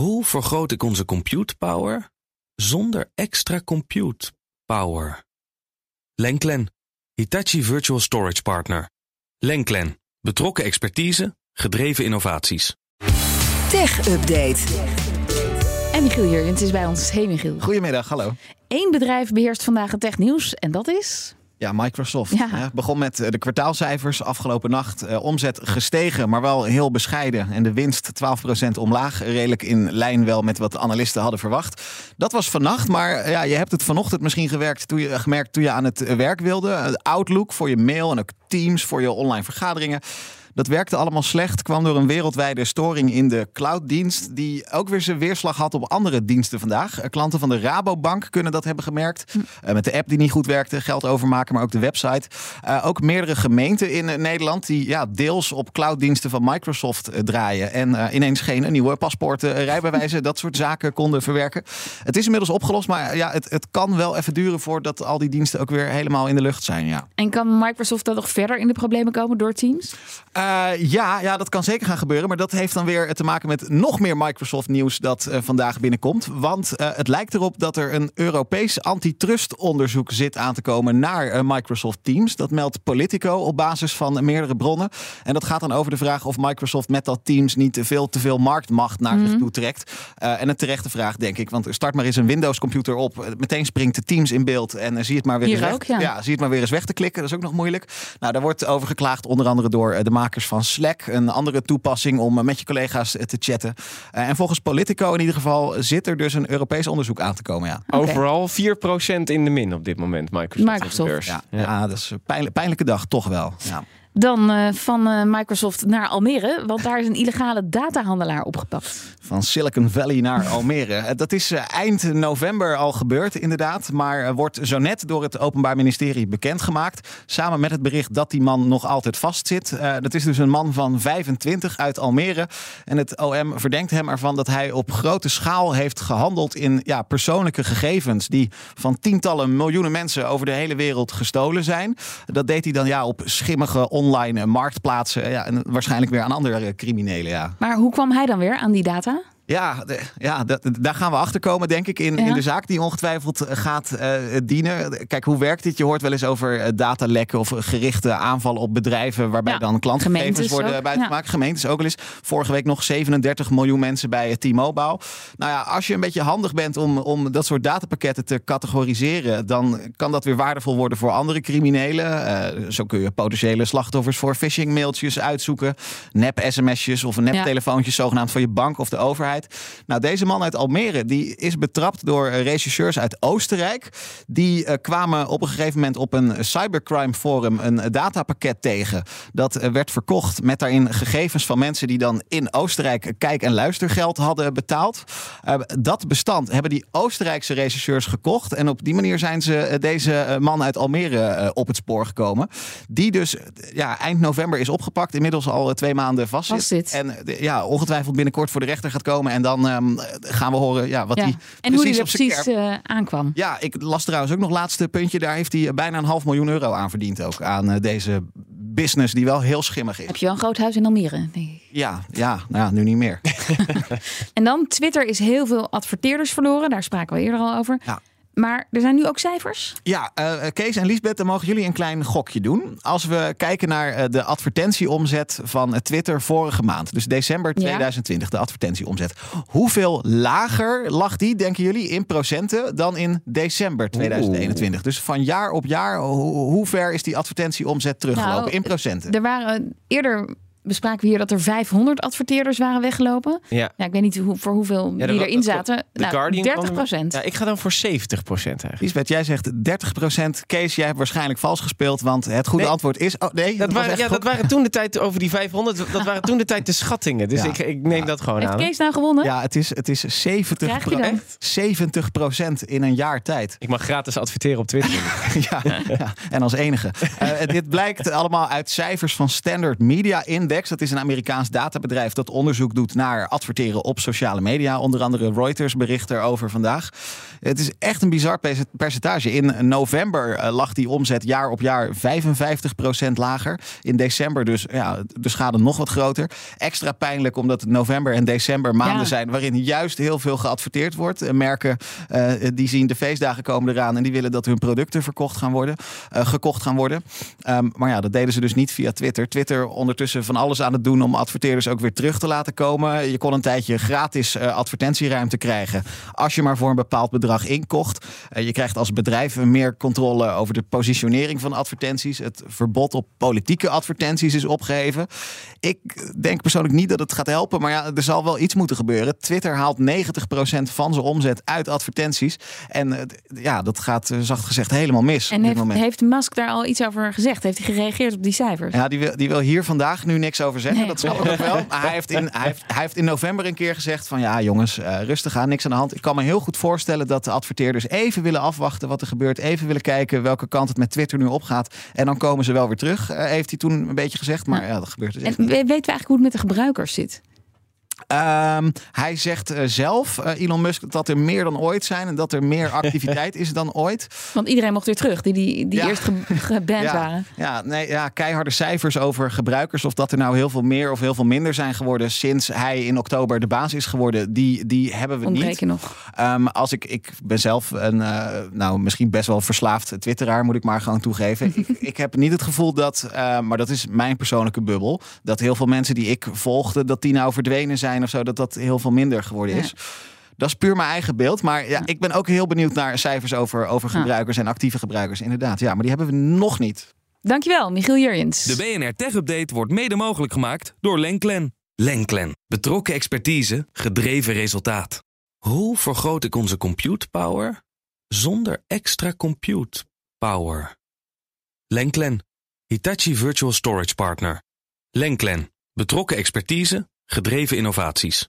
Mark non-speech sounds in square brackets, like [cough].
Hoe vergroot ik onze compute power zonder extra compute power? Lenklen, Hitachi Virtual Storage Partner. Lenklen, betrokken expertise, gedreven innovaties. Tech Update. En Michiel hier, het is bij ons. Hey Michiel. Goedemiddag, hallo. Eén bedrijf beheerst vandaag het technieuws en dat is... Ja, Microsoft. Ja. hè, begon met eh, de kwartaalcijfers afgelopen nacht. Eh, omzet gestegen, maar wel heel bescheiden. En de winst 12% omlaag. Redelijk in lijn wel met wat analisten hadden verwacht. Dat was vannacht, maar eh, ja, je hebt het vanochtend misschien gewerkt toen je, gemerkt toen je aan het werk wilde. Outlook voor je mail en ook Teams voor je online vergaderingen. Dat werkte allemaal slecht. Kwam door een wereldwijde storing in de clouddienst. Die ook weer zijn weerslag had op andere diensten vandaag. Eh, Klanten van de Rabobank kunnen dat hebben gemerkt. Eh, met de app die niet goed werkte, geld overmaken, maar ook de website. Eh, ook meerdere gemeenten in Nederland die ja, deels op clouddiensten van Microsoft draaien. En ineens geen nieuwe paspoorten, rijbewijzen, [laughs] dat soort zaken konden verwerken. Het is inmiddels opgelost, maar ja, het, het kan wel even duren voordat al die diensten ook weer helemaal in de lucht zijn. Ja. En kan Microsoft dan nog verder in de problemen komen door Teams? Eh, ja, ja, dat kan zeker gaan gebeuren. Maar dat heeft dan weer te maken met nog meer Microsoft nieuws dat eh, vandaag binnenkomt. Want eh, het lijkt erop dat er een Europees antitrust-onderzoek zit aan te komen naar eh, Microsoft Teams. Dat meldt Politico op basis van meerdere bronnen. En dat gaat dan over de vraag of Microsoft met dat Teams niet te veel, te veel marktmacht naar zich toe trekt. Eh, en een terechte vraag, denk ik. Want start maar eens een Windows-computer op. Eh, Meteen springt de Teams in beeld. En eh, zie het maar weer Hier eens weg- ook, ja. zie het maar weer eens weg te klikken. Dat is ook nog moeilijk. Nou, daar wordt over geklaagd, onder andere door eh, de makers van Slack. Een andere toepassing om met je collega's te chatten. Eh, En volgens Politico in ieder geval zit er dus een Europees onderzoek aan te komen. Ja. Overal 4% in de min op dit moment, Microsoft. Microsoft. beurs. ja, ja. dat is een pijnlijk- pijnlijke dag, toch wel. Ja. Dan eh, van eh, Microsoft naar Almere, want daar is een illegale datahandelaar opgepakt. Van Silicon Valley naar Almere. Eh, Dat is eind november al gebeurd, inderdaad. Maar wordt zo net door het Openbaar Ministerie bekendgemaakt. Samen met het bericht dat die man nog altijd vastzit. Dat is dus een man van 25 uit Almere. En het OM verdenkt hem ervan dat hij op grote schaal heeft gehandeld in ja, persoonlijke gegevens. die van tientallen miljoenen mensen over de hele wereld gestolen zijn. Dat deed hij dan ja, op schimmige online marktplaatsen. Ja, en waarschijnlijk weer aan andere criminelen. Ja. Maar hoe kwam hij dan weer aan die data? Ja, ja da- daar gaan we achter komen, denk ik, in, Ja. in de zaak die ongetwijfeld gaat eh, dienen. Kijk, hoe werkt dit? Je hoort wel eens over eh, datalekken of gerichte aanvallen op bedrijven waarbij Ja, dan klantgegevens worden ook, buitengemaakt. Gemeentes ook wel eens. Vorige week nog 37 miljoen mensen bij eh, T-Mobile. Nou ja, als je een beetje handig bent om, om dat soort datapakketten te categoriseren, dan kan dat weer waardevol worden voor andere criminelen. Eh, zo kun je potentiële slachtoffers voor phishing mailtjes uitzoeken, nep sms'jes of nep telefoontjes zogenaamd van je bank of de overheid. Nou, deze man uit Almere die is betrapt door eh, rechercheurs uit Oostenrijk. Die eh, kwamen op een gegeven moment op een cybercrime forum een eh, datapakket tegen. Dat werd verkocht met daarin gegevens van mensen die dan in Oostenrijk kijk- en luistergeld hadden betaald. Dat bestand hebben die Oostenrijkse rechercheurs gekocht. En op die manier zijn ze deze man uit Almere op het spoor gekomen. Die dus ja, eind november is opgepakt. Inmiddels al twee maanden vastzit. Vastzit. En ja, ongetwijfeld binnenkort voor de rechter gaat komen. En dan ehm, gaan we horen ja, wat Ja. hij En hoe die er op precies eh, aankwam. Ja, ik las trouwens ook nog laatste puntje. Daar heeft hij bijna een half miljoen euro aan verdiend ook. Aan eh, deze business die wel heel schimmig is. Heb je wel een groot huis in Almere? Ja, ja, nou ja, nu niet meer. [laughs] [laughs] En dan, Twitter is heel veel adverteerders verloren. Daar spraken we eerder al over. Ja. Maar er zijn nu ook cijfers. Ja, eh, Kees en Liesbeth, dan mogen jullie een klein gokje doen. Als we kijken naar eh, de advertentieomzet van eh, Twitter vorige maand. Dus december Ja. 2020, de advertentieomzet. Hoeveel lager lag die, denken jullie, in procenten dan in december 2021? Dus van jaar op jaar, ho- hoe ver is die advertentieomzet teruggelopen Nou, in procenten? Er waren eerder bespraken we hier dat er 500 adverteerders waren weggelopen. Ja. Ja, ik weet niet hoe, voor hoeveel Ja, die dat- erin dat- zaten. de nou, Guardian 30 kwam er- procent. Ja, ik ga dan voor 70% eigenlijk. Liesbeth, jij zegt 30% Kees, jij hebt waarschijnlijk vals gespeeld, want het goede Nee. antwoord is... Oh, nee, Dat was waren, echt ja, dat waren toen de tijd over die 500. Dat waren toen de tijd de schattingen. Dus Ja. ik, ik neem dat gewoon Heeft aan. Kees nou gewonnen? Ja, het is, het is 70, Krijg je dan? 70% in een jaar tijd. Ik mag gratis adverteren op Twitter. [laughs] ja, ja, en als enige. Eh, dit blijkt allemaal uit cijfers van Standard Media in Dat is een Amerikaans databedrijf dat onderzoek doet naar adverteren op sociale media. Onder andere Reuters bericht erover vandaag. Het is echt een bizar percentage. In november eh, lag die omzet jaar op jaar 55% lager. In december dus ja, de schade nog wat groter. Extra pijnlijk omdat november en december maanden Ja. zijn waarin juist heel veel geadverteerd wordt. Merken eh, die zien de feestdagen komen eraan en die willen dat hun producten verkocht gaan worden, eh, gekocht gaan worden. Ehm, maar ja, dat deden ze dus niet via Twitter. Twitter ondertussen van alles aan het doen om adverteerders ook weer terug te laten komen. Je kon een tijdje gratis eh, advertentieruimte krijgen als je maar voor een bepaald bedrag inkocht. Eh, je krijgt als bedrijf meer controle over de positionering van advertenties. Het verbod op politieke advertenties is opgeheven. Ik denk persoonlijk niet dat het gaat helpen, maar ja, er zal wel iets moeten gebeuren. Twitter haalt 90% van zijn omzet uit advertenties. En eh, ja, dat gaat zacht gezegd helemaal mis En op dit heeft, moment. heeft Musk daar al iets over gezegd? Heeft hij gereageerd op die cijfers? Ja, die wil, die wil hier vandaag nu niks over zeggen. Nee. Dat snap ik ook wel. Maar hij heeft, in, hij, heeft, hij heeft in november een keer gezegd van... ja jongens, eh, rustig aan, niks aan de hand. Ik kan me heel goed voorstellen dat de adverteerders even willen afwachten wat er gebeurt. Even willen kijken welke kant het met Twitter nu opgaat. En dan komen ze wel weer terug, eh, heeft hij toen een beetje gezegd. Maar ja, dat gebeurt dus En echt weten we eigenlijk hoe het met de gebruikers zit? Ehm, hij zegt eh, zelf, eh, Elon Musk, dat er meer dan ooit zijn... en dat er meer [laughs] activiteit is dan ooit. Want iedereen mocht weer terug, die, die, die Ja. eerst ge- [laughs] geband Ja, waren. ja, nee, ja, keiharde cijfers over gebruikers. Of dat er nou heel veel meer of heel veel minder zijn geworden sinds hij in oktober de baas is geworden. Die, die hebben we niet. Ontbreken nog. Ehm, als ik, ik ben zelf een, eh, nou misschien best wel verslaafd twitteraar, moet ik maar gewoon toegeven. [laughs] ik, ik heb niet het gevoel dat, eh, maar dat is mijn persoonlijke bubbel, dat heel veel mensen die ik volgde, dat die nou verdwenen zijn of zo, dat dat heel veel minder geworden Ja. is. Dat is puur mijn eigen beeld. Maar ja, ik ben ook heel benieuwd naar cijfers over, over Ja. gebruikers en actieve gebruikers. Inderdaad, ja, maar die hebben we nog niet. Dankjewel, Michiel Jurjens. De BNR Tech Update wordt mede mogelijk gemaakt door Lenklen. Lenklen. Betrokken expertise, gedreven resultaat. Hoe vergroot ik onze compute power zonder extra compute power? Lenklen. Hitachi Virtual Storage Partner. Lenklen. Betrokken expertise, gedreven innovaties.